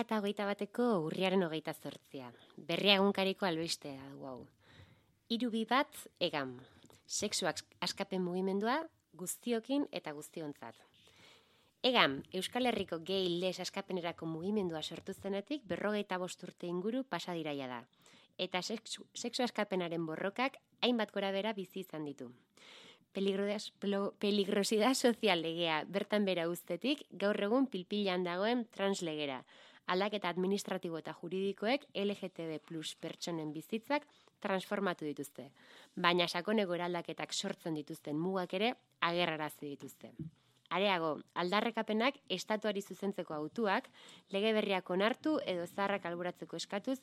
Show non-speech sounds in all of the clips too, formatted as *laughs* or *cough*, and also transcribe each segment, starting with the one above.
eta hogeita bateko urriaren hogeita zortzia. Berria egunkariko albistea du hau. Hiru bi bat egam. Sexuak askapen mugimendua guztiokin eta guztiontzat. Egam, Euskal Herriko gehi les askapenerako mugimendua sortu zenetik berrogeita bosturte inguru pasadiraia da. Eta sexu, sexu askapenaren borrokak hainbat gora bera bizi izan ditu. Peligrosidad sozial legea bertan bera ustetik gaur egun pilpilan dagoen translegera, aldaketa administratibo eta juridikoek LGTB plus pertsonen bizitzak transformatu dituzte. Baina sakoneko eraldaketak sortzen dituzten mugak ere agerrarazi dituzte. Areago, aldarrekapenak estatuari zuzentzeko autuak, lege berriak onartu edo zarrak alburatzeko eskatuz,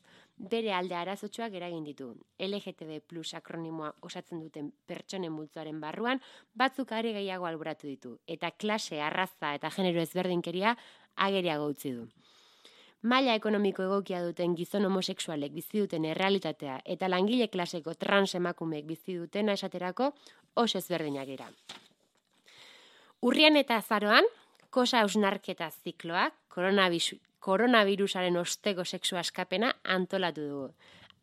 bere alde arazotxoak eragin ditu. LGTB plus akronimoa osatzen duten pertsonen multzoaren barruan, batzuk are gehiago alburatu ditu. Eta klase, arraza eta genero ezberdinkeria ageriago utzi du maila ekonomiko egokia duten gizon homosexualek bizi duten errealitatea eta langile klaseko trans emakumeek bizi dutena esaterako oso ezberdinak dira. Urrian eta azaroan, kosa ausnarketa zikloak, koronavirusaren osteko sexu askapena antolatu dugu.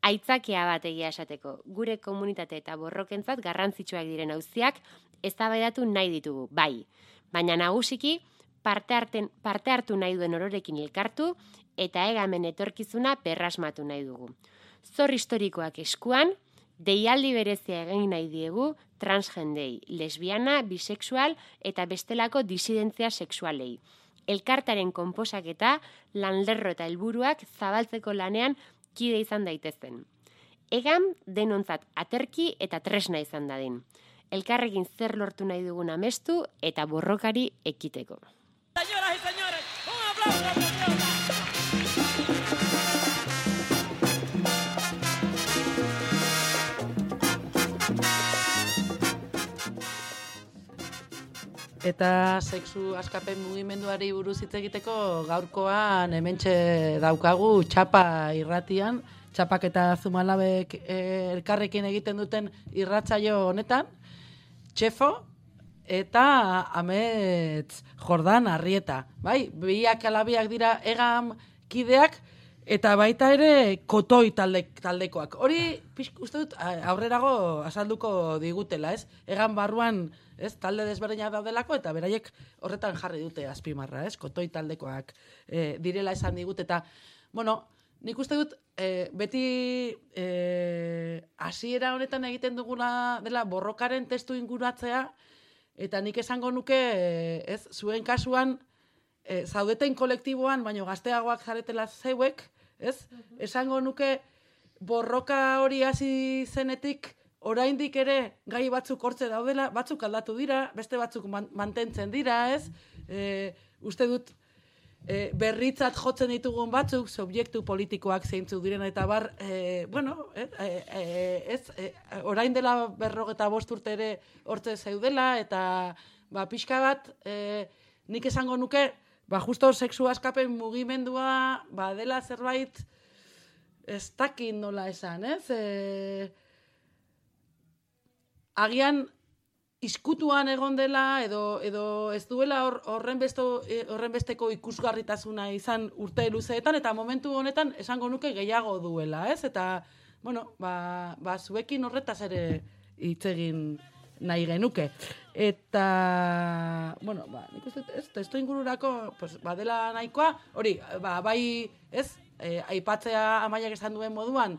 Aitzakia bat egia esateko, gure komunitate eta borrokentzat garrantzitsuak diren auziak eztabaidatu nahi ditugu, bai. Baina nagusiki, parte, harten, parte hartu nahi duen ororekin elkartu eta egamen etorkizuna perrasmatu nahi dugu. Zor historikoak eskuan, deialdi berezia egin nahi diegu transgendei, lesbiana, bisexual eta bestelako disidentzia sexualei. Elkartaren konposaketa, lanlerro eta helburuak zabaltzeko lanean kide izan daitezen. Egan denontzat aterki eta tresna izan dadin. Elkarrekin zer lortu nahi dugun amestu eta borrokari ekiteko. Señoras y señores, un aplauso Eta sexu askapen mugimenduari buruz hitz egiteko gaurkoan hementxe daukagu txapa irratian, txapak eta zumalabek e, elkarrekin egiten duten irratzaio honetan, txefo eta ametz jordan arrieta. Bai, biak alabiak dira egam kideak, Eta baita ere kotoi talde, taldekoak. Hori, uste dut, aurrerago azalduko digutela, ez? Egan barruan, ez, talde desberdinak daudelako, eta beraiek horretan jarri dute azpimarra, ez? Kotoi taldekoak e, direla esan digut, eta, bueno, nik uste dut, e, beti e, hasiera honetan egiten duguna dela borrokaren testu inguratzea, eta nik esango nuke, ez, zuen kasuan, e, zaudeten kolektiboan, baino gazteagoak zaretela zeuek, ez? Esango nuke borroka hori hasi zenetik oraindik ere gai batzuk hortze daudela, batzuk aldatu dira, beste batzuk mantentzen dira, ez? E, uste dut e, berritzat jotzen ditugun batzuk, subjektu politikoak zeintzu diren eta bar, e, bueno, e, e, ez, e, orain dela berrogeta bost urte ere hortze zeudela, eta ba, pixka bat, e, nik esango nuke, ba, justo sexu askapen mugimendua, ba, dela zerbait, ez dakin nola esan, ez? E, agian, iskutuan egon dela, edo, edo ez duela horren, besto, e, horren besteko ikusgarritasuna izan urte luzeetan, eta momentu honetan esango nuke gehiago duela, ez? Eta, bueno, ba, ba zuekin horretaz ere hitz egin nahi genuke. Eta, bueno, ba, nik uste, ez, testo ingururako, pues, badela nahikoa, hori, ba, bai, ez, e, aipatzea amaiak esan duen moduan,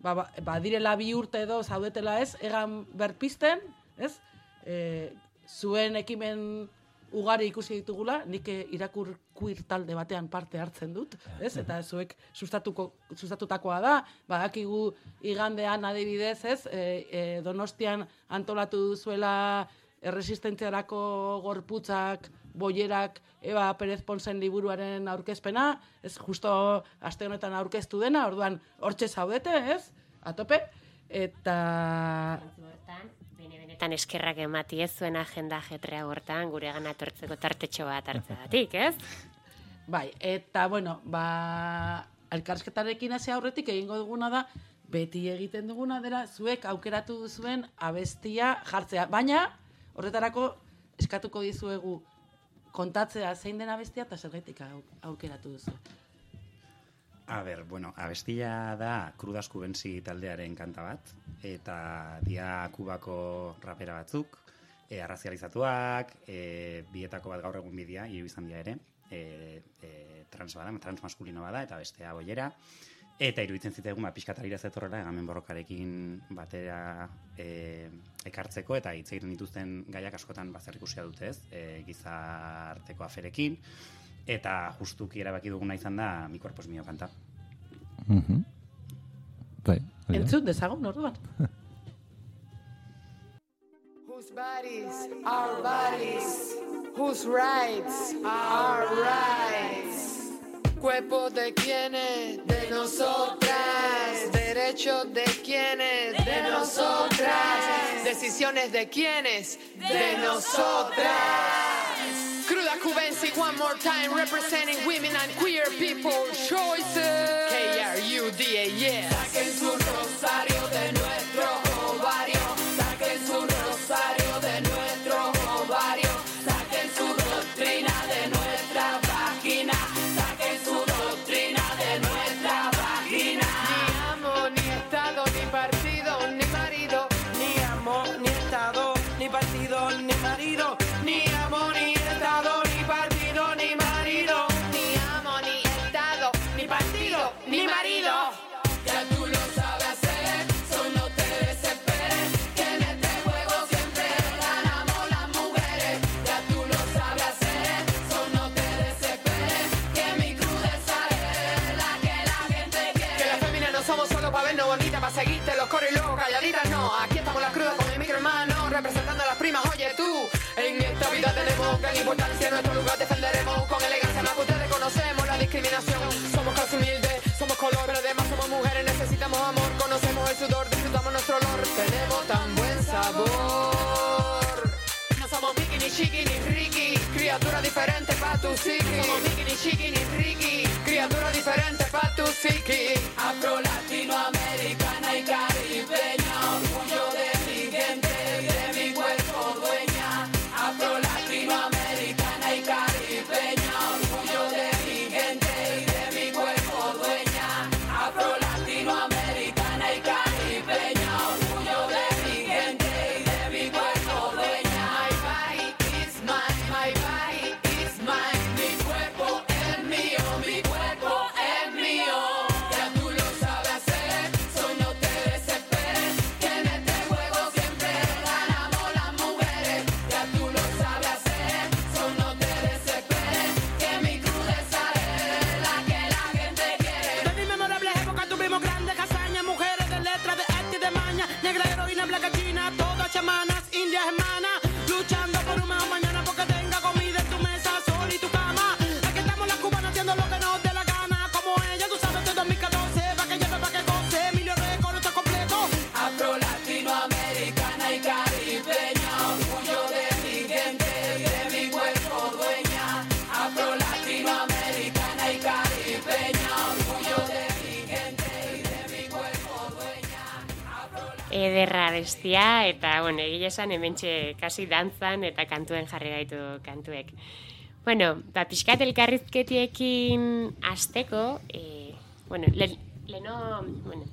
ba, ba, ba, direla bi urte edo zaudetela ez, egan berpisten, ez, e, zuen ekimen ugari ikusi ditugula, nik irakur queer talde batean parte hartzen dut, ez? Eta zuek sustatuko, sustatutakoa da, badakigu igandean adibidez, ez? E, e, donostian antolatu duzuela erresistentziarako gorputzak, boierak, Eba Perez Ponsen liburuaren aurkezpena, ez justo aste honetan aurkeztu dena, orduan hortxe zaudete, ez? Atope. Eta benetan eskerrak emati ez zuen agenda jetrea hortan gure gana etortzeko tartetxo bat hartzadatik, ez? Bai, eta bueno, ba, alkarsketarekin hasi aurretik egingo duguna da, beti egiten duguna dela, zuek aukeratu duzuen abestia jartzea. Baina, horretarako, eskatuko dizuegu kontatzea zein den abestia eta zergaitik aukeratu duzu. A ber, bueno, abestia da krudasku benzi taldearen kanta bat, eta dia kubako rapera batzuk, e, arrazializatuak, e, bietako bat gaur egun bidia, hiru izan dira ere, e, e, trans bada, trans maskulino bada, eta bestea boiera, eta iruditzen zitegun, ba, pixkatarira zetorrela, egamen borrokarekin batera e, ekartzeko, eta hitz egiten dituzten gaiak askotan bazar ikusia dute ez, e, gizarteko aferekin, eta justuki erabaki duguna izan da mi cuerpo es mío kanta. Mhm. Mm bai. Entzun dezagun orduan. *laughs* Whose bodies are bodies, whose rights are rights. Cuerpo de quienes, de nosotras. Derechos de quienes, de nosotras. Decisiones de quienes, de nosotras. Cruda Cubensi, one more time, representing women and queer people choices. K-R-U-D-A, yes. Saquen su rosario de nuestro gran importancia. Nuestro lugar defenderemos con elegancia. Más que ustedes conocemos la discriminación. Somos clase humilde, somos color, pero además somos mujeres. Necesitamos amor, conocemos el sudor, disfrutamos nuestro olor. Tenemos tan buen sabor. No somos Mickey, ni Chiqui, ni Ricky. Criatura diferente pa' tu psiqui. Somos Mickey, ni Chiqui, ni Ricky. Bestia, eta, bueno, egia esan hementxe kasi dantzan eta kantuen jarri gaitu kantuek. Bueno, ba, pixkat elkarrizketiekin azteko, e, bueno, le, leno, bueno,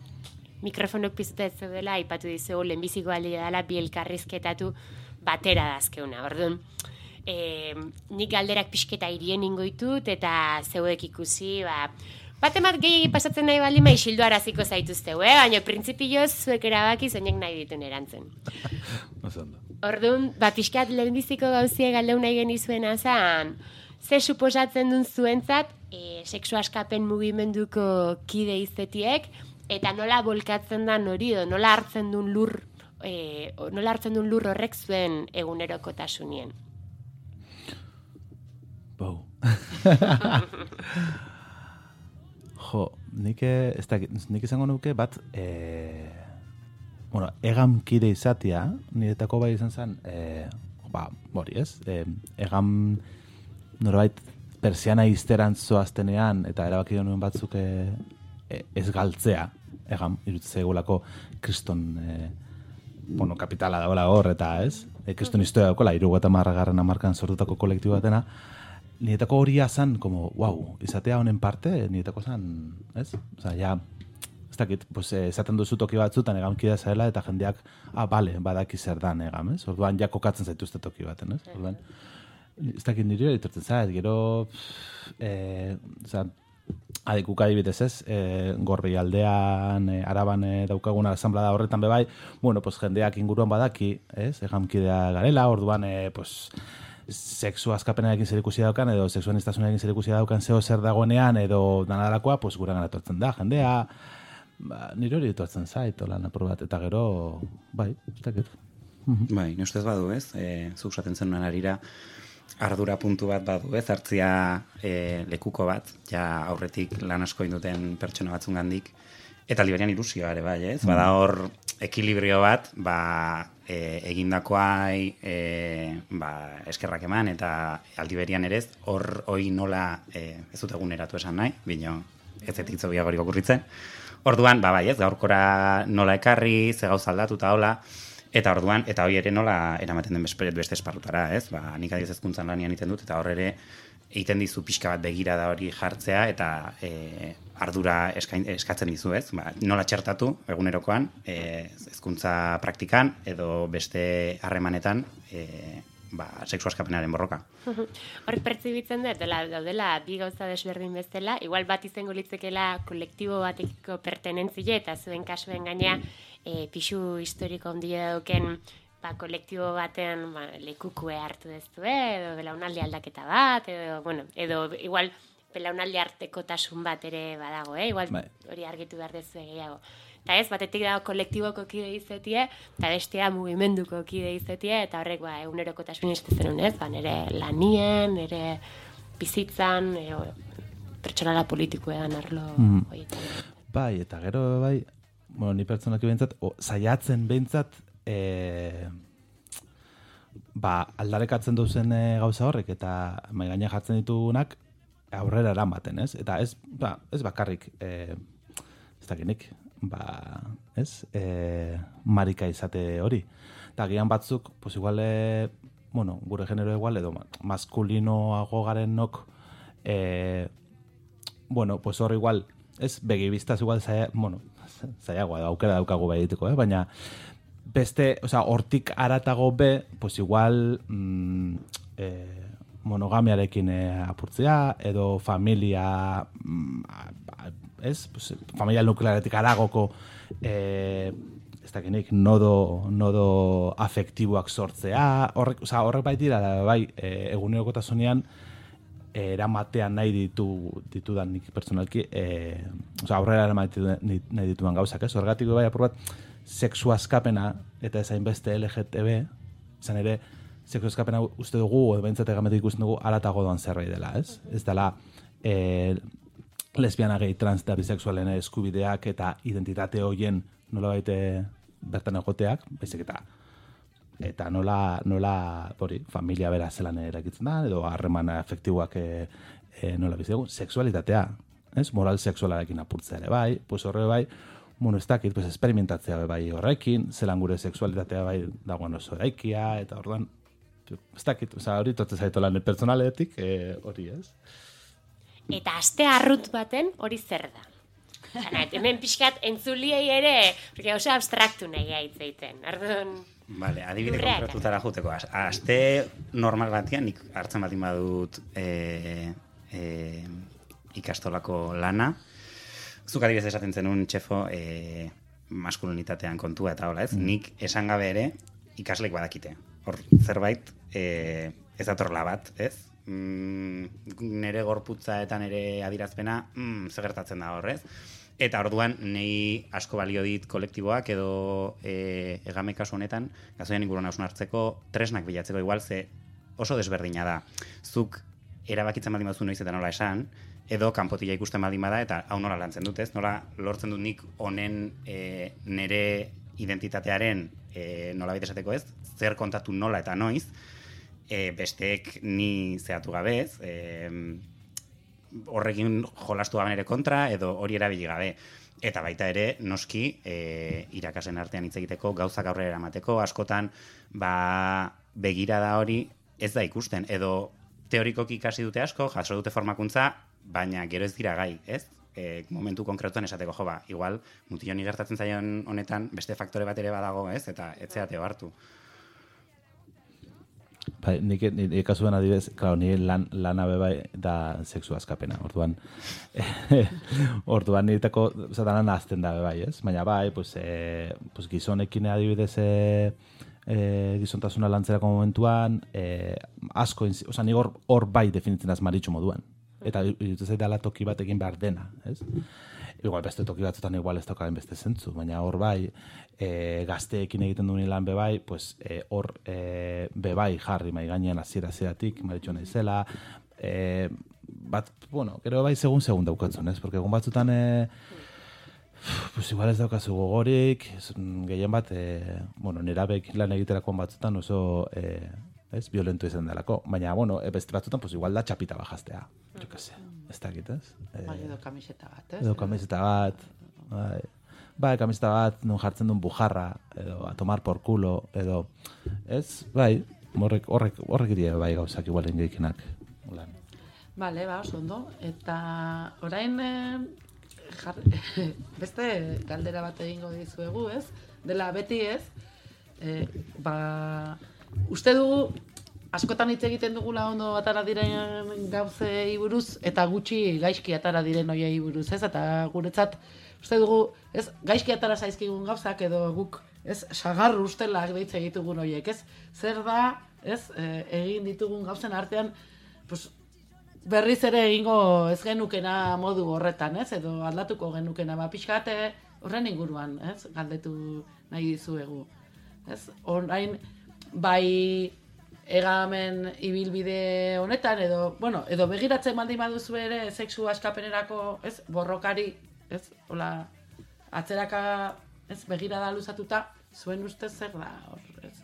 mikrofonok piztuta ez zeudela, aipatu dizugu, lehenbiziko aldi dela bi elkarrizketatu batera dazkeuna, orduan. E, nik galderak pixketa irien ingoitut, eta zeuek ikusi, ba, Bate bat gehiagi pasatzen nahi baldin bai xildu araziko zaituzteu, eh? baina printzipioz zuek erabaki zeinek nahi ditun erantzen. *laughs* Orduan, ba, pixkat lehenbiziko gauzie galdeu nahi genizuena zan, ze suposatzen duen zuentzat, e, seksu askapen mugimenduko kide izetiek, eta nola bolkatzen da hori, nola hartzen duen lur, e, nola hartzen duen lur horrek zuen egunerokotasunien. Bau. *laughs* *laughs* jo, nik, eh, ez dakit, nik izango nuke bat, e, bueno, egam kide izatia, niretako bai izan zen, e, ba, hori ez, e, egam norbait persiana izteran zoaztenean, eta erabaki nuen batzuk e, ez galtzea, egam, egulako kriston e, bueno, kapitala dagoela hor, eta ez? E, kriston historia dagoela, irugu eta marragarren amarkan sortutako kolektibo batena, nietako horia zan, como, wow, izatea honen parte, nietako zan, ez? Osa, ja, ez dakit, pues, eh, esaten duzu toki batzutan egamkidea zarela, eta jendeak, ah, bale, badaki zer dan egam, ez? Orduan, ja kokatzen zaituzte toki baten, ez? Orduan, ez dakit nire hori etortzen zait, gero, eh, oza, adikuk adibidez ez, e, gorri aldean, e, araban e, daukaguna asamblada horretan bebai, bueno, pues jendeak inguruan badaki, ez, egamkidea garela, orduan, e, pues, sexu askapenarekin zer ikusi daukan, edo sexuanistasunarekin zer ikusi daukan zeo zer dagoenean, edo danarakoa, pues, gura gara etortzen da, jendea, ba, nire hori etortzen zait, lan apur bat, eta gero, bai, ez dakit. Bai, ni ustez badu ez, e, zuk esaten zenuen arira, ardura puntu bat badu ez, hartzia e, lekuko bat, ja aurretik lan asko induten pertsona batzungandik, eta liberian ilusioa ere bai, ez? Bada hor ekilibrio bat, ba, e, egindakoai e, ba, eskerrak eman, eta aldi berian ere ez, hor hoi nola, e, ez dut eguneratu esan nahi, bino, ez etitzo biagorik okurritzen. Orduan, ba, bai, ez, gaurkora nola ekarri, ze gauza aldatu eta hola, Eta orduan, eta hori ere nola eramaten den beste, esparrutara, ez? Ba, nik adiz ezkuntzan lanian egiten dut, eta hor ere egiten dizu pixka bat begira da hori jartzea, eta e, ardura eskain, eskatzen dizu, ez? Ba, nola txertatu, egunerokoan, e, ezkuntza praktikan, edo beste harremanetan, e, ba, seksu askapenaren borroka. *laughs* Hor pertsibitzen dut, dela, daudela bi gauza desberdin bezala, igual bat izango litzekela kolektibo batekiko pertenentzile eta zuen kasuen gainea e, pixu historiko ondia dauken ba, kolektibo baten ba, lekukue hartu dezue, edo belaunaldi aldaketa bat, edo, bueno, edo igual belaunaldi artekotasun bat ere badago, eh? igual Bai. hori argitu behar dezu gehiago. Eta ez, batetik dago kolektiboko kide izetie, eta bestea mugimenduko kide izetie, eta horrek ba, egunerokotasun iztezen ez, ba, nire lanien, nire bizitzan, e, pertsonala politikoean arlo horietan. Bai, eta gero bai, bueno, ni pertsonaki behintzat, o, saiatzen behintzat, e, ba, aldarekatzen duzen e, gauza horrek, eta mai gainean jartzen ditugunak, aurrera eramaten, ez? Eta ez, ba, ez bakarrik, e, ez dakinik, ba, ez? E, marika izate hori. Eta gian batzuk, pues igual, e, bueno, gure genero igual, edo ma- maskulinoago garen nok, e, bueno, pues hor igual, ez, begibiztaz igual zaila, bueno, zailagoa da, aukera daukagu egiteko, eh? baina beste, o sea, hortik aratago be, pues igual mm, eh, monogamiarekin eh, apurtzea, edo familia, mm, ez, pues, familia nuklearetik aragoko eh, ez dakinik, nodo, nodo afektiboak sortzea, horrek, o sea, horrek bai dira, bai, eh, egunerokotasunean, eramatean nahi ditu ditudan nik pertsonalki, e, oza, aurrera eramatean nahi ditudan gauzak, ez? Horregatik bai apur bat, sexu askapena eta ezain beste LGTB, izan ere, sexu askapena uste dugu, edo behintzat egametik ikusten dugu, alatago doan zerbait dela, ez? Ez dela, e, lesbiana gehi trans da bisexualen eskubideak eta identitate hoien nola baite bertan egoteak, baizik eta eta nola, nola hori, familia bera zelan erakitzen da, edo harreman afektiboak e, e, nola bizi dugu, sexualitatea, ez? Moral sexualarekin apurtzea ere bai, pues horre bai, bueno, ez dakit, pues experimentatzea bai horrekin, zelan gure sexualitatea bai dagoen oso eraikia, eta orduan, ez dakit, oza, hori totzen zaitu lan pertsonaletik, e, hori ez? Eta aste arrut baten hori zer da. Zana, hemen pixkat entzuliei ere, porque oso abstraktu nahi hitz egiten. Orduan, Vale, adibide konkretutara juteko. Aste normal batean, nik hartzen bat badut e, e, ikastolako lana. Zuk adibidez esaten zenun, txefo, e, maskulinitatean kontua eta hola ez. Nik esan gabe ere, ikaslek badakite. Hor, zerbait, e, ez datorla bat, ez? Mm, nere gorputza eta nere adirazpena, mm, zer gertatzen da horrez? Eta orduan, nei asko balio dit kolektiboak edo e, egame kasu honetan, gazoian inguruan hartzeko tresnak bilatzeko igual, ze oso desberdina da. Zuk erabakitzen baldin bazu noiz eta nola esan, edo kanpotila ikusten baldin bada, eta hau nola lantzen dut, ez? Nola lortzen dut nik honen e, nere identitatearen e, nola esateko ez, zer kontatu nola eta noiz, e, besteek ni zehatu gabe ez, e, horrekin jolastu gaben ere kontra, edo hori erabili gabe. Eta baita ere, noski, e, irakasen artean hitz egiteko, gauzak aurrera eramateko, askotan, ba, begirada hori ez da ikusten, edo teorikoki ikasi dute asko, jaso dute formakuntza, baina gero ez dira gai, ez? E, momentu konkretuan esateko, jo ba, igual, mutiloni gertatzen zaion honetan, beste faktore bat ere badago, ez? Eta etzeateo hartu. Bai, nik, nik, kasuan adibidez, claro, ni lan, lana be bai da sexu askapena. Orduan, *laughs* orduan niretako zatanan azten da be bai, ez? Baina bai, pues, e, pues gizonekin adibidez e, e, gizontasuna lantzerako momentuan, e, asko, osea, nik hor, hor bai definitzen az maritxu moduan. Eta iruditzen zait dela toki bat egin behar dena, ez? Igual beste toki batzutan igual ez daukaden beste zentzu, baina hor bai, e, gazteekin egiten duen lan bebai, pues, e, hor e, bebai jarri mai gainean hasiera hasieratik maritxo naizela, e, bat, bueno, gero bai segun segun daukatzen, ez? Porque egun batzutan e, pues igual ez daukazu gogorik, gehien bat, e, bueno, nerabek lan egiterakoan batzutan oso, e, ez, violento izan delako. Baina, bueno, e, beste batzutan, pues igual da txapita bajastea. Jo que sé, ez dakit, ez? E, Bai, edo kamiseta bat, ez? edo kamiseta bat, bai, bai, kamiseta bat, nun jartzen duen bujarra, edo a tomar por culo, edo, ez, bai, horrek, horrek, horrek irie bai gauzak igualen gehikenak. Lan. Bale, ba, oso ondo. Eta orain eh, jar, *laughs* beste galdera bat egingo dizuegu, ez? Dela beti ez, eh, ba, uste dugu askotan hitz egiten dugula ondo atara diren gauzei buruz eta gutxi gaizki atara diren hoiei buruz, ez? Eta guretzat uste dugu, ez, gaizki atara zaizkigun gauzak edo guk ez sagarru ustelak deitze egitugun hoiek, ez? Zer da, ez, eh, egin ditugun gauzen artean, pues, berriz ere egingo ez genukena modu horretan, ez? Edo aldatuko genukena, ba, pixkate horren inguruan, ez? Galdetu nahi dizuegu. Ez? Orain, bai egamen ibilbide honetan, edo, bueno, edo begiratzen baldin baduzu ere sexu askapenerako, ez, borrokari, ez, hola, atzeraka, ez, begirada luzatuta, zuen ustez zer da, hor, ez?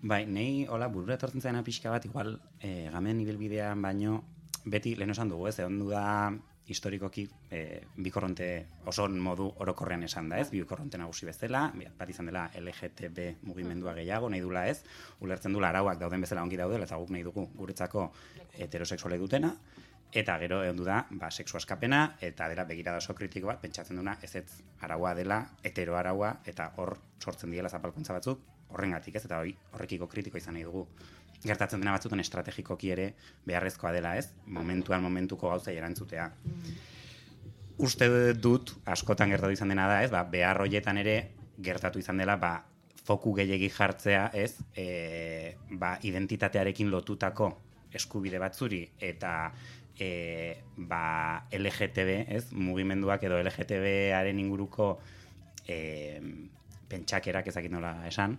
Bai, nei, hola, burura etortzen zaina pixka bat, igual, e, gamen ibilbidean baino, beti, lehen esan dugu, ez, egon da historikoki e, bikorronte oso modu orokorrean esan da, ez, bikorronte nagusi bezala, bat izan dela LGTB mugimendua gehiago, nahi dula ez, ulertzen dula arauak dauden bezala ongi daudela, eta guk nahi dugu guretzako heterosexuale dutena, eta gero egon da, ba, sexu askapena, eta dela begirada oso kritiko bat, pentsatzen duna, ez ez araua dela, hetero araua, eta hor sortzen diela zapalkuntza batzuk, horrengatik ez, eta hori horrekiko kritiko izan nahi dugu. Gertatzen dena batzutan estrategikoki ere beharrezkoa dela ez, momentuan momentuko gauzai erantzutea. Uste dut, askotan gertatu izan dena da ez, ba, behar hoietan ere gertatu izan dela, ba, foku gehiegi jartzea ez, e, ba, identitatearekin lotutako eskubide batzuri eta e, ba, LGTB, ez, mugimenduak edo LGTB-aren inguruko e, pentsakerak ezakit nola esan,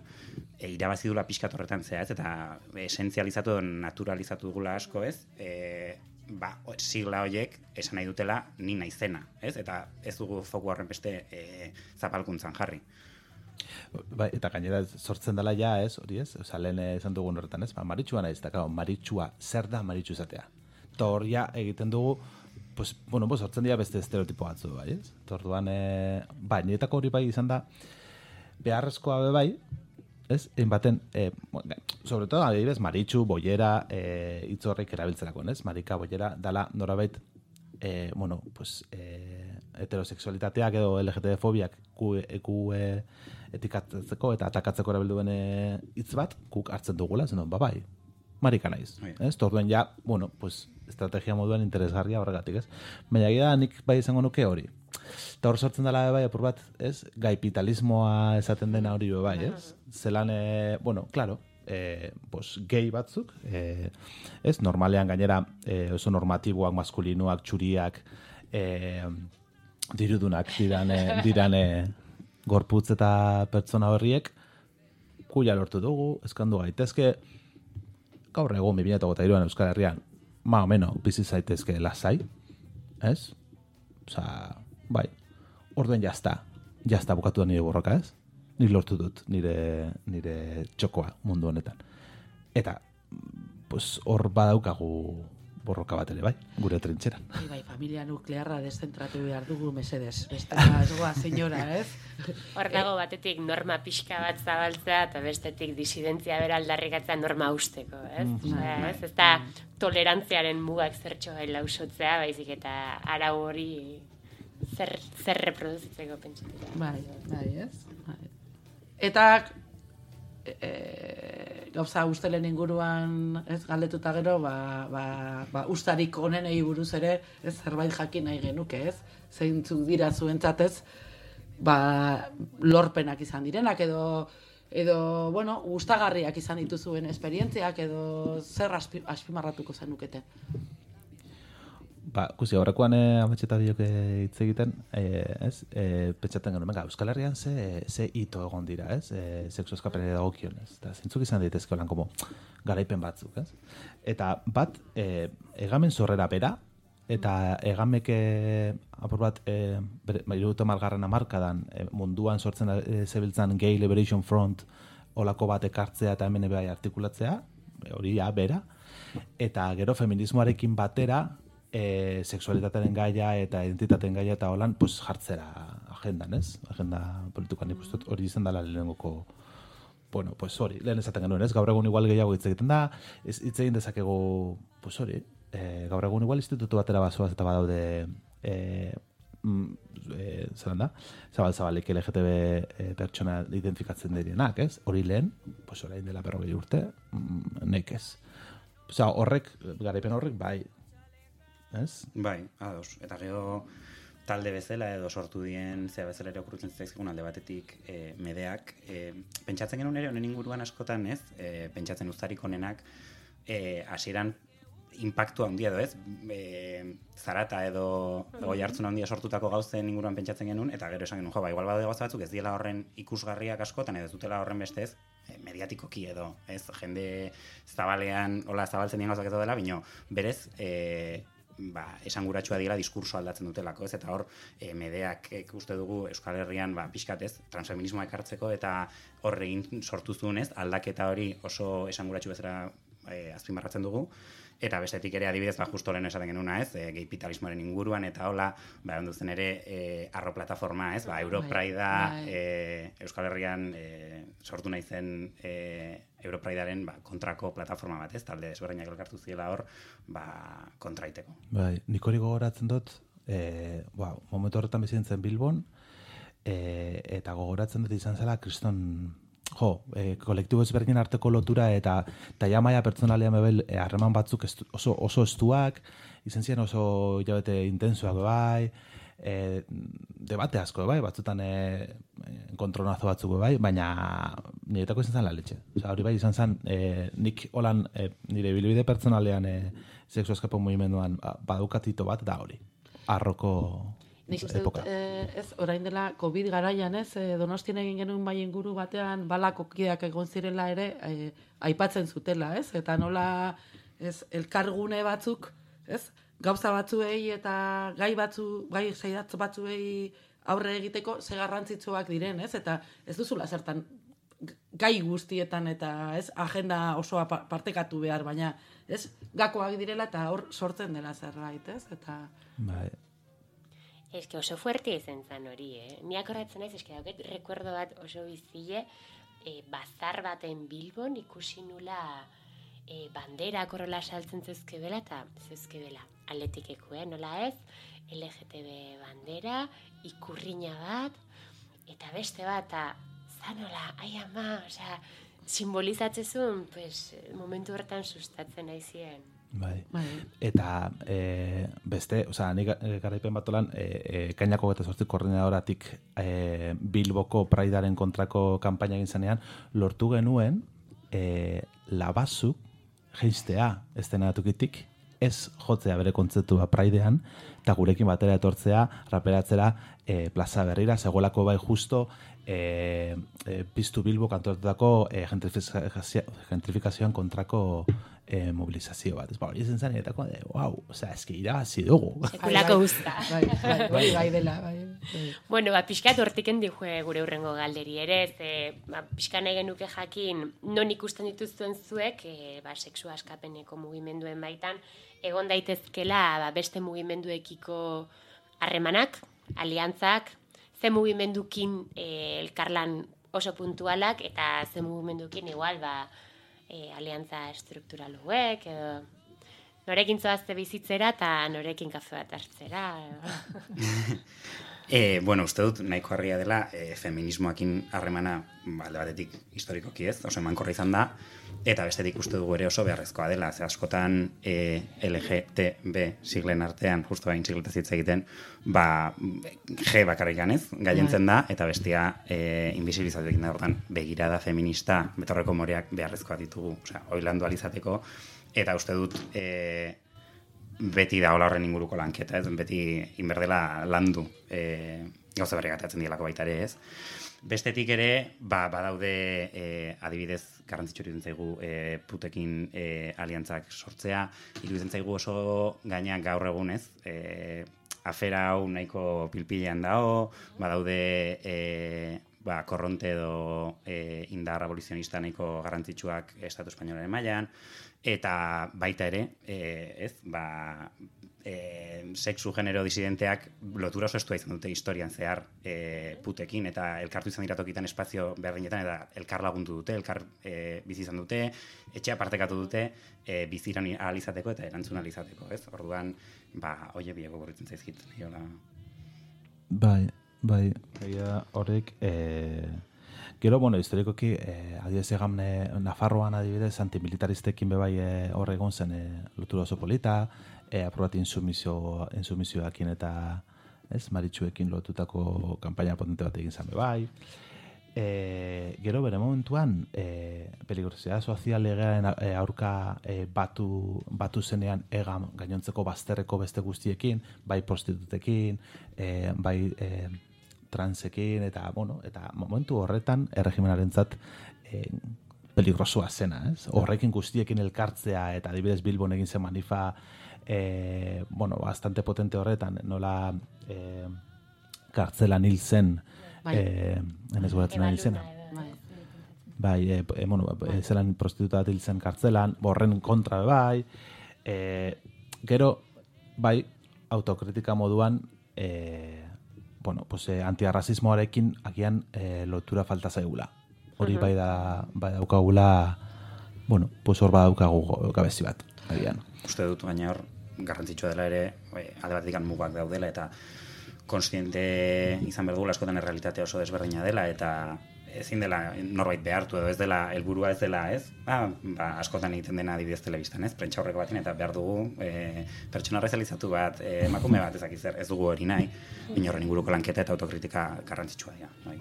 e, irabazi dula pixkat horretan ez, eta esentzializatu edo naturalizatu dugula asko, ez, e, ba, sigla horiek esan nahi dutela ni naizena, ez, eta ez dugu foku horren beste e, zapalkuntzan jarri. Bai, eta gainera sortzen dela ja, ez, hori ez, oza, lehen esan dugun horretan, ez, ba, maritxua naiz, eta, maritxua, zer da maritxu izatea? Eta hor ja egiten dugu, pues, bueno, pues, sortzen dira beste estereotipo batzu, bai, ez? Eta orduan, e, bai, niretako hori bai izan da, beharrezkoa be bai, ez, egin baten, e, bueno, sobre todo, adibidez, maritxu, boiera, e, hitz horrek erabiltzerako, ez? Marika, boiera, dala norabait, e, bueno, pues, e, heterosexualitateak edo LGTB-fobiak ku, ku e, etikatzeko eta atakatzeko erabilduen e, hitz bat, guk hartzen dugula, zen ba bai, marika naiz. Ez? Ta Orduan ja, bueno, pues, estrategia moduan interesgarria horregatik, ez? Baina egia da, nik bai izango nuke hori. Eta hor sortzen dela bai, apur bat, ez? Gaipitalismoa esaten dena hori bai, ez? Zelan, e, bueno, claro, e, pues, gay batzuk, e, ez? Normalean gainera e, oso normatiboak, maskulinoak, txuriak, e, dirudunak diran, e, *laughs* diran e, gorputz eta pertsona horriek, kuia lortu dugu, eskandu gaitezke, gaur egun 2023an Euskal Herrian, ma o menos, bizi zaitezke lasai, ez? Osa, bai, orduen jazta, jazta bukatu da nire borroka, ez? Nik lortu dut nire, nire txokoa mundu honetan. Eta, pues, hor badaukagu borroka bat ere, bai, gure trintxeran. Bai, bai, familia nuklearra deszentratu behar dugu mesedes. Bestela, ez goa, senyora, ez? Hor dago batetik norma pixka bat zabaltzea eta bestetik disidentzia bera aldarrikatzea norma usteko, ez? Osea, ez, ez da tolerantziaren mugak zertxo gaila usotzea, baizik eta arau hori zer, zer reproduzitzeko pentsatzea. Bai, bai, ez? Bai. Eta e, gauza ustelen inguruan ez galdetuta gero, ba, ba, ba ustarik onenei buruz ere, ez zerbait jakin nahi genuke, ez? Zeintzuk dira zuentzat ez, ba, lorpenak izan direnak edo edo, bueno, gustagarriak izan dituzuen esperientziak edo zer aspi, aspimarratuko zenukete. Ba, kusi, horrekoan eh, ametxeta biok eh, hitz egiten, eh, ez? Eh, pentsatzen genuen, venga, Euskal Herrian ze, ze hito egon dira, ez? Eh, sexu eskapenari dagokion, ez? Eta zintzuk izan daitezke holan, como, garaipen batzuk, ez? Eta bat, eh, egamen zorrera bera, eta egamek eh, apur bat, eh, ba, irutu malgarren amarkadan, eh, munduan sortzen eh, zebiltzan Gay Liberation Front olako bat ekartzea eta hemen bai artikulatzea, hori ja, bera, eta gero feminismoarekin batera, e, sexualitatearen gaia eta identitateen gaia eta holan, pues jartzera agendan, ez? Agenda politikoan dut hori izan dela lehenengoko bueno, pues hori, lehen esaten genuen, ez? Gaur egun igual gehiago hitz egiten da, ez hitz egin dezakegu, pues hori, e, gaur egun igual institutu batera bazoaz eta badaude e, mm, e, zelan da, zabal zabalik LGTB e, pertsona identifikatzen direnak, ez? Hori lehen, pues orain dela berrogei urte, mm, nekez. Osea, horrek, garaipen horrek, bai, ez? Bai, ados. Eta gero talde bezala edo sortu dien zea bezala ere okurritzen zaizkigun alde batetik e, medeak. E, pentsatzen genuen ere honen inguruan askotan, ez? E, pentsatzen uztarik honenak e, hasieran impactu handia edo ez, e, zarata edo goi hartzun handia sortutako gauzen inguruan pentsatzen genuen, eta gero esan genuen, jo, ba, igual badaude gauza batzuk ez diela horren ikusgarriak askotan, edo ez dutela horren bestez, e, mediatikoki edo, ez, jende zabalean, hola, zabaltzen dien gauzak edo dela, bino, berez, e, ba, esanguratsua dira diskurso aldatzen dutelako, ez? Eta hor, e, medeak e, uste dugu Euskal Herrian, ba, pixkat ez, transfeminismoa ekartzeko eta hor egin sortu zuen, ez? Aldaketa hori oso esanguratsu bezala e, azpimarratzen dugu. Eta bestetik ere adibidez, ba, justo lehen esaten genuna, ez, e, geipitalismoaren inguruan, eta hola, ba, ondu zen ere, e, arro plataforma, ez, ba, Europraida, bai. e, Euskal Herrian e, sortu nahi zen e, Europraidaren ba, kontrako plataforma bat, ez, talde desberdinak elkartu ziela hor, ba, kontraiteko. Bai, nik hori gogoratzen dut, e, ba, momentu horretan bizi nintzen Bilbon, e, eta gogoratzen dut izan zela kriston, jo, e, kolektibo ezberdinen arteko lotura eta taia maia pertsonalean bebel e, harreman batzuk estu, oso, oso estuak, izan ziren oso hilabete intensuak bai, e, debate asko bai, batzutan e, kontronazo batzuk bai, baina niretako izan zen la letxe. Osa, hori bai izan zen, e, nik holan e, nire bilbide pertsonalean e, sexu eskapo mugimenduan ba, badukatito bat da hori. Arroko Nik uste dut, eh, ez, orain dela COVID garaian, ez, eh, donostien egin genuen bai inguru batean balako kideak egon zirela ere, eh, aipatzen zutela, ez, eta nola, ez, elkargune batzuk, ez, gauza batzuei eta gai batzu, gai zeidatz batzuei aurre egiteko ze garrantzitsuak diren, ez, eta ez duzula zertan gai guztietan eta ez agenda osoa pa- partekatu behar, baina ez gakoak direla eta hor sortzen dela zerbait, ez? Eta Bai, Ez que oso fuerte izan zen hori, eh? Ni akordatzen naiz, eske dauket rekuerdo bat oso bizile, e, bazar baten Bilbon ikusi nula e, banderak horrela saltzen zezkebela eta zezkebela atletikeko, eh? Nola ez, LGTB bandera, ikurriña bat, eta beste bat, eta zanola, ai ama, osea, simbolizatzezun, pues, momentu hortan sustatzen naizien. Bai. Bai. Eta e, beste, osea, nik eh, garaipen bat olan, e, e, kainako eta sortzi koordinadoratik e, Bilboko Praidaren kontrako kanpaina egin zanean, lortu genuen e, labazuk jeistea estenatukitik, ez jotzea bere kontzeptua Praidean, eta gurekin batera etortzea, raperatzera e, plaza berrira, zegoelako bai justo e, e, piztu Bilbo kantoratutako e, gentrifikazio, gentrifikazioan kontrako e, mobilizazio bat. Ez ba, hori zen zen, eta de, wow, osea, eski irabazi dugu. Sekulako guzta. Bai, bai, bai, bai dela, bai. bai. Bueno, ba, pixkat hortiken dihue gure urrengo galderi ere, ze, ba, pixka nahi genuke jakin, non ikusten dituzuen zuek, e, ba, sexu askapeneko mugimenduen baitan, egon daitezkela ba, beste mugimenduekiko harremanak, aliantzak, ze mugimendukin e, elkarlan oso puntualak, eta ze mugimendukin igual, ba, e, aliantza struktural hauek, edo norekin zoazte bizitzera eta norekin kafe bat hartzera. E, *laughs* bueno, uste dut nahiko harria dela e, feminismoakin harremana ba, alde batetik historikoki ez, oso emankorra izan da, eta bestetik uste dugu ere oso beharrezkoa dela, ze askotan e, LGTB siglen artean, justu bain sigletaz hitz egiten, ba, G bakarrik ganez, gaientzen da, eta bestia e, invisibilizatu egin da, ordan, begirada feminista, betorreko moreak beharrezkoa ditugu, osea, oilandu alizateko, eta uste dut, e, beti da hola horren inguruko lanketa, ez? Beti inberdela landu e, gauza berri gatatzen dielako baita ere, ez? Bestetik ere, ba, badaude e, adibidez garrantzitsu iruditzen zaigu e, putekin e, aliantzak sortzea, iruditzen zaigu oso gaina gaur egunez, e, afera hau nahiko pilpilean dago, badaude e, ba, korronte edo e, indar abolizionista nahiko garrantzitsuak Estatu Espainolaren mailan, eta baita ere, e, ez, ba, e, sexu genero disidenteak lotura oso estua izan dute historian zehar e, putekin, eta elkartu izan dira tokitan espazio berdinetan, eta elkar lagundu dute, elkar e, bizi izan dute, etxea partekatu dute, e, biziran ahal izateko eta erantzun ahal izateko, ez? Orduan, ba, oie biego gorritzen zaizkit, niola. Bai, bai, egia horrek, e, gero, bueno, historikoki, e, adibidez egan e, Nafarroan adibidez, antimilitaristekin bebai e, hor egon zen e, lotura oso polita, e, aprobat insumizio, insumizioakin eta ez, maritxuekin lotutako kanpaina potente bat egin zen bebai. E, gero bere momentuan, e, peligrosidad sozial legearen aurka e, batu, batu zenean egan gainontzeko bazterreko beste guztiekin, bai prostitutekin, e, bai e, transekin, eta, bueno, eta momentu horretan erregimenarentzat e, peligrosua zena, ez? Horrekin guztiekin elkartzea, eta adibidez Bilbon egin zen manifa, e, bueno, bastante potente horretan, nola e, kartzelan hil zen, Bai. eh, enez goratzen ari izena. Bai. Bai, e, e, bueno, e, zelan prostituta bat hil zen kartzelan, borren kontra bai, e, gero, bai, autokritika moduan, e, bueno, pues, e, antiarrazismoarekin agian e, lotura falta zaigula. Hori bai da, bai daukagula, bueno, pues hor badaukagu gabezi bat, agian. uste dut baina hor garrantzitsua dela ere e, alde batetik mugak daudela eta konstiente izan behar dugula askotan errealitatea oso desberdina dela eta ezin dela norbait behartu edo ez dela helburua ez dela, ez? Ba, ba, askotan egiten dena adibidez telebistan, ez? Prentsa horreko baten eta behar dugu e, pertsona realizatu bat, e, emakume bat ezak zer, ez dugu hori nahi, baina horren inguruko lanketa eta autokritika garrantzitsua dira. Bai.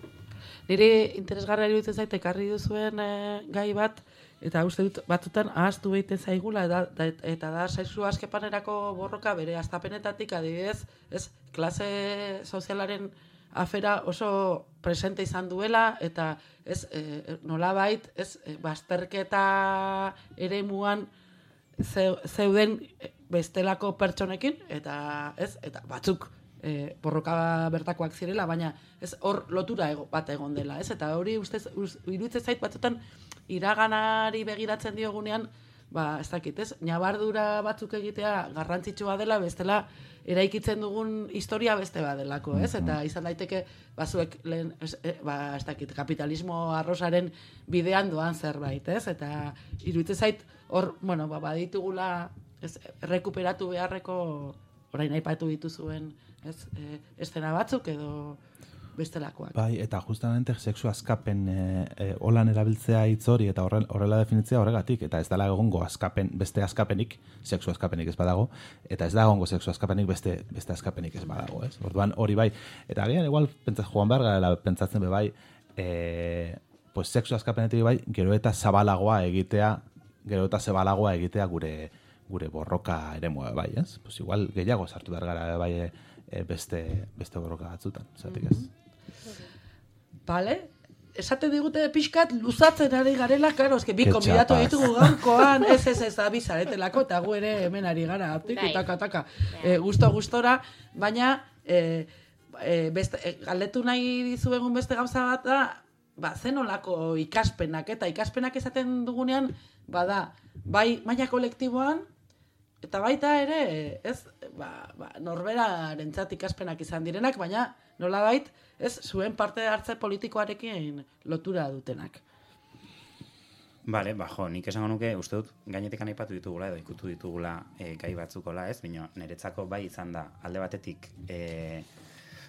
Niri interesgarria iruditzen zait ekarri duzuen eh, gai bat, eta uste dut batzutan ahaztu egiten zaigula, eta, da, eta da sexu askepanerako borroka bere astapenetatik adibidez, ez, klase sozialaren afera oso presente izan duela, eta ez, e, nolabait, ez, e, bazterketa ere muan zeuden bestelako pertsonekin, eta ez, eta batzuk e, borroka bertakoak zirela, baina ez hor lotura ego, bat egon dela, ez? Eta hori ustez iruditzen zait batzutan iraganari begiratzen diogunean, ba, ez dakit, ez? Nabardura batzuk egitea garrantzitsua dela, bestela eraikitzen dugun historia beste badelako, ez? Eta izan daiteke bazuek lehen, ez, e, ba, ez dakit, kapitalismo arrosaren bidean doan zerbait, ez? Eta iruditzen zait hor, bueno, ba, baditugula ez, rekuperatu beharreko orain aipatu dituzuen ez, e, estena batzuk edo bestelakoak. Bai, eta justamente sexu askapen e, e, holan erabiltzea hitz hori eta horrela, horrela definitzea horregatik, eta ez dela egongo askapen, beste askapenik, sexu askapenik ez badago, eta ez da egongo sexu askapenik beste, beste askapenik ez badago, ez? Orduan hori bai, eta agian igual pentsaz, joan behar gara pentsatzen be bai, e, pues sexu askapenetik bai, gero eta zabalagoa egitea, gero eta zabalagoa egitea gure gure borroka eremua bai, ez? Pues igual gehiago sartu behar gara bai e, beste, beste borroka batzutan, zatik ez? Bale? Esaten digute pixkat luzatzen ari garela, karo, eske bi konbidatu ditugu gaurkoan, ez ez ez abizaretelako, eta gu ere hemen ari gara, aptik, Bai. taka, taka, e, gusto gustora, baina, e, e, beste, e, galdetu nahi dizuegun beste gauza bat da, ba, zen olako ikaspenak, eta ikaspenak esaten dugunean, bada, bai maila kolektiboan, Eta baita ere, ez, ba, ba, norberarentzat ikaspenak izan direnak, baina nolabait, ez, zuen parte hartze politikoarekin lotura dutenak. Bale, ba, jo, nik esango nuke, uste dut, gainetik aipatu ditugula, edo ikutu ditugula e, gai batzukola, ez? Bino, niretzako bai izan da, alde batetik, e,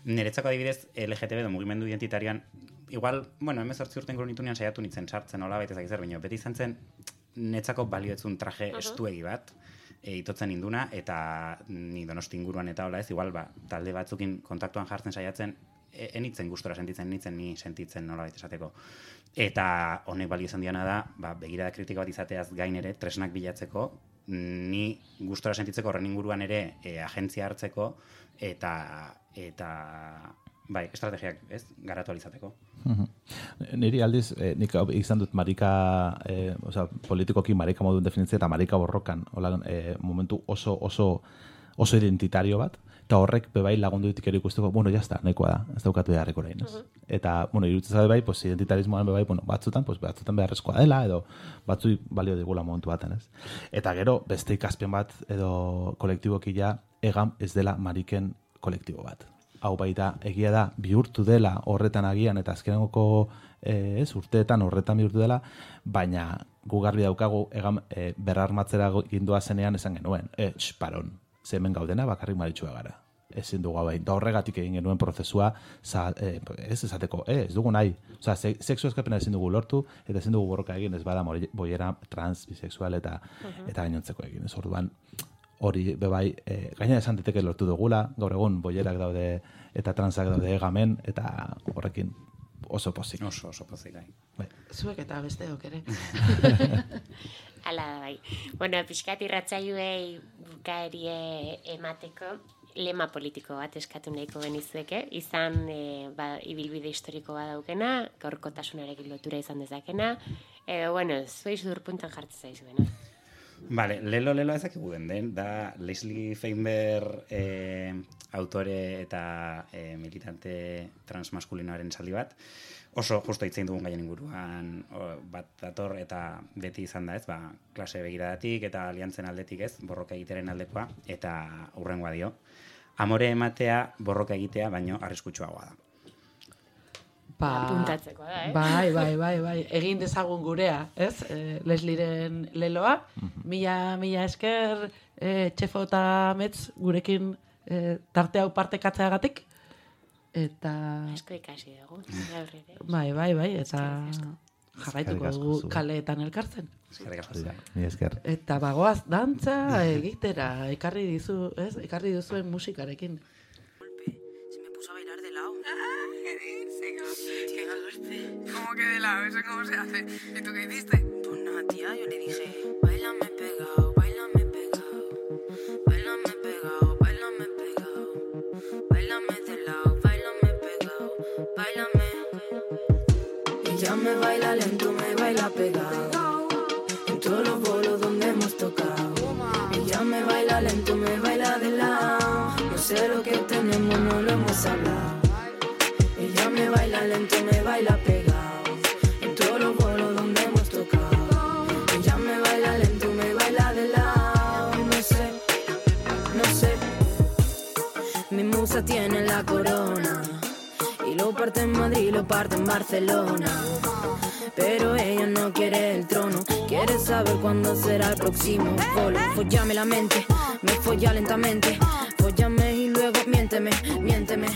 niretzako adibidez, LGTB edo mugimendu identitarian, igual, bueno, hemen zortzi urten gero nitunean saiatu nintzen sartzen, nola baita zer, bino, beti izan zen, netzako balioetzun traje estuegi bat, itotzen induna, eta ni donosti inguruan eta hola ez, igual, ba, talde batzukin kontaktuan jartzen saiatzen, e, enitzen gustora sentitzen, nitzen ni sentitzen nola esateko. Eta honek balio izan diana da, ba, begirada kritiko bat izateaz gain ere, tresnak bilatzeko, ni gustora sentitzeko horren inguruan ere e, agentzia hartzeko, eta, eta bai, estrategiak, ez, garatu alizateko. Niri aldiz, eh, nik izan dut marika, eh, osea, politikoki marika modun definitzea eta marika borrokan, hola, eh, momentu oso, oso, oso identitario bat, eta horrek bebai lagundu ditik ere ikusteko, bueno, jazta, nahikoa da, ez daukatu beharreko orain, ez? Eta, bueno, irutzen zabe bai, pues, identitarismoan bebai, bueno, batzutan, pues, batzutan beharrezkoa dela, edo batzui balio digula momentu baten, ez? Eta gero, beste ikaspen bat, edo kolektiboki ja, egam ez dela mariken kolektibo bat hau baita egia da bihurtu dela horretan agian eta azkenengoko eh, ez urteetan horretan bihurtu dela, baina gu garbi daukagu egan e, berrarmatzera gindua zenean esan genuen, e, tx, paron, ze hemen gaudena bakarrik maritxua gara. Ezin dugu hau behin. Da horregatik egin genuen prozesua, za, e, ez esateko, e, ez dugu nahi. Osa, se, sexu eskapena ezin dugu lortu, eta ezin dugu borroka egin, ez bada boiera trans, bisexual eta, eta gainontzeko egin. Ez orduan, hori bebai, e, gaina esan diteke lortu dugula, gaur egun boierak daude eta transak daude egamen, eta horrekin oso pozik. Oso, oso pozik. Bai. Zuek eta besteok ere. *laughs* Hala da bai. Bueno, pixkat irratzaioei bukaerie emateko lema politiko bat eskatu nahiko genizueke, izan e, ba, ibilbide historiko bat daukena, gaurkotasunarekin lotura izan dezakena, edo, bueno, zuei zurpuntan jartzen zaizuena. Vale, lelo lelo ezakigu den da Leslie Feinberg eh, autore eta eh, militante transmaskulinoaren esaldi bat. Oso justo hitzein dugun gaien inguruan o, bat dator eta beti izan da ez, ba, klase begiradatik eta aliantzen aldetik ez, borroka egiteren aldekoa, eta urrengoa dio. Amore ematea borroka egitea baino arriskutsuagoa da. Ba, Apuntatzeko da, eh? Bai, bai, bai, bai. Egin dezagun gurea, ez? E, Lesliren leloa. Mila, mila esker, e, txefo eta metz gurekin e, tarte hau partekatzeagatik. Eta, Asko ikasi dugu, gaur ere. bai, bai, bai, eta jarraituko dugu kaleetan elkartzen. Eskerrik asko. Eta bagoaz dantza egitera, ekarri dizu, ez? Ekarri duzuen musikarekin. Se me puso a bailar de lado. ¿Qué dices? ¡Qué golpe! ¿Cómo que de lado? ¿Eso cómo se hace? ¿Y tú qué hiciste? Pues nada, tía, yo le dije, bailame pegado, bailame pegado, bailame pegado, bailame pegado, bailame de lado, bailame pegado, bailame. Ella me baila lento, me baila pegado, en todos los bolos donde hemos tocado. Ella me baila lento, me baila de lado. No sé lo que tenemos, no lo hemos hablado. Me baila lento, me baila pegado. En todos los bolos donde hemos tocado. Ella me baila lento, me baila de lado. No sé, no sé. Mi musa tiene la corona. Y lo parte en Madrid, lo parte en Barcelona. Pero ella no quiere el trono, quiere saber cuándo será el próximo gol. Follame la mente, me folla lentamente. Follame y luego miénteme, miénteme.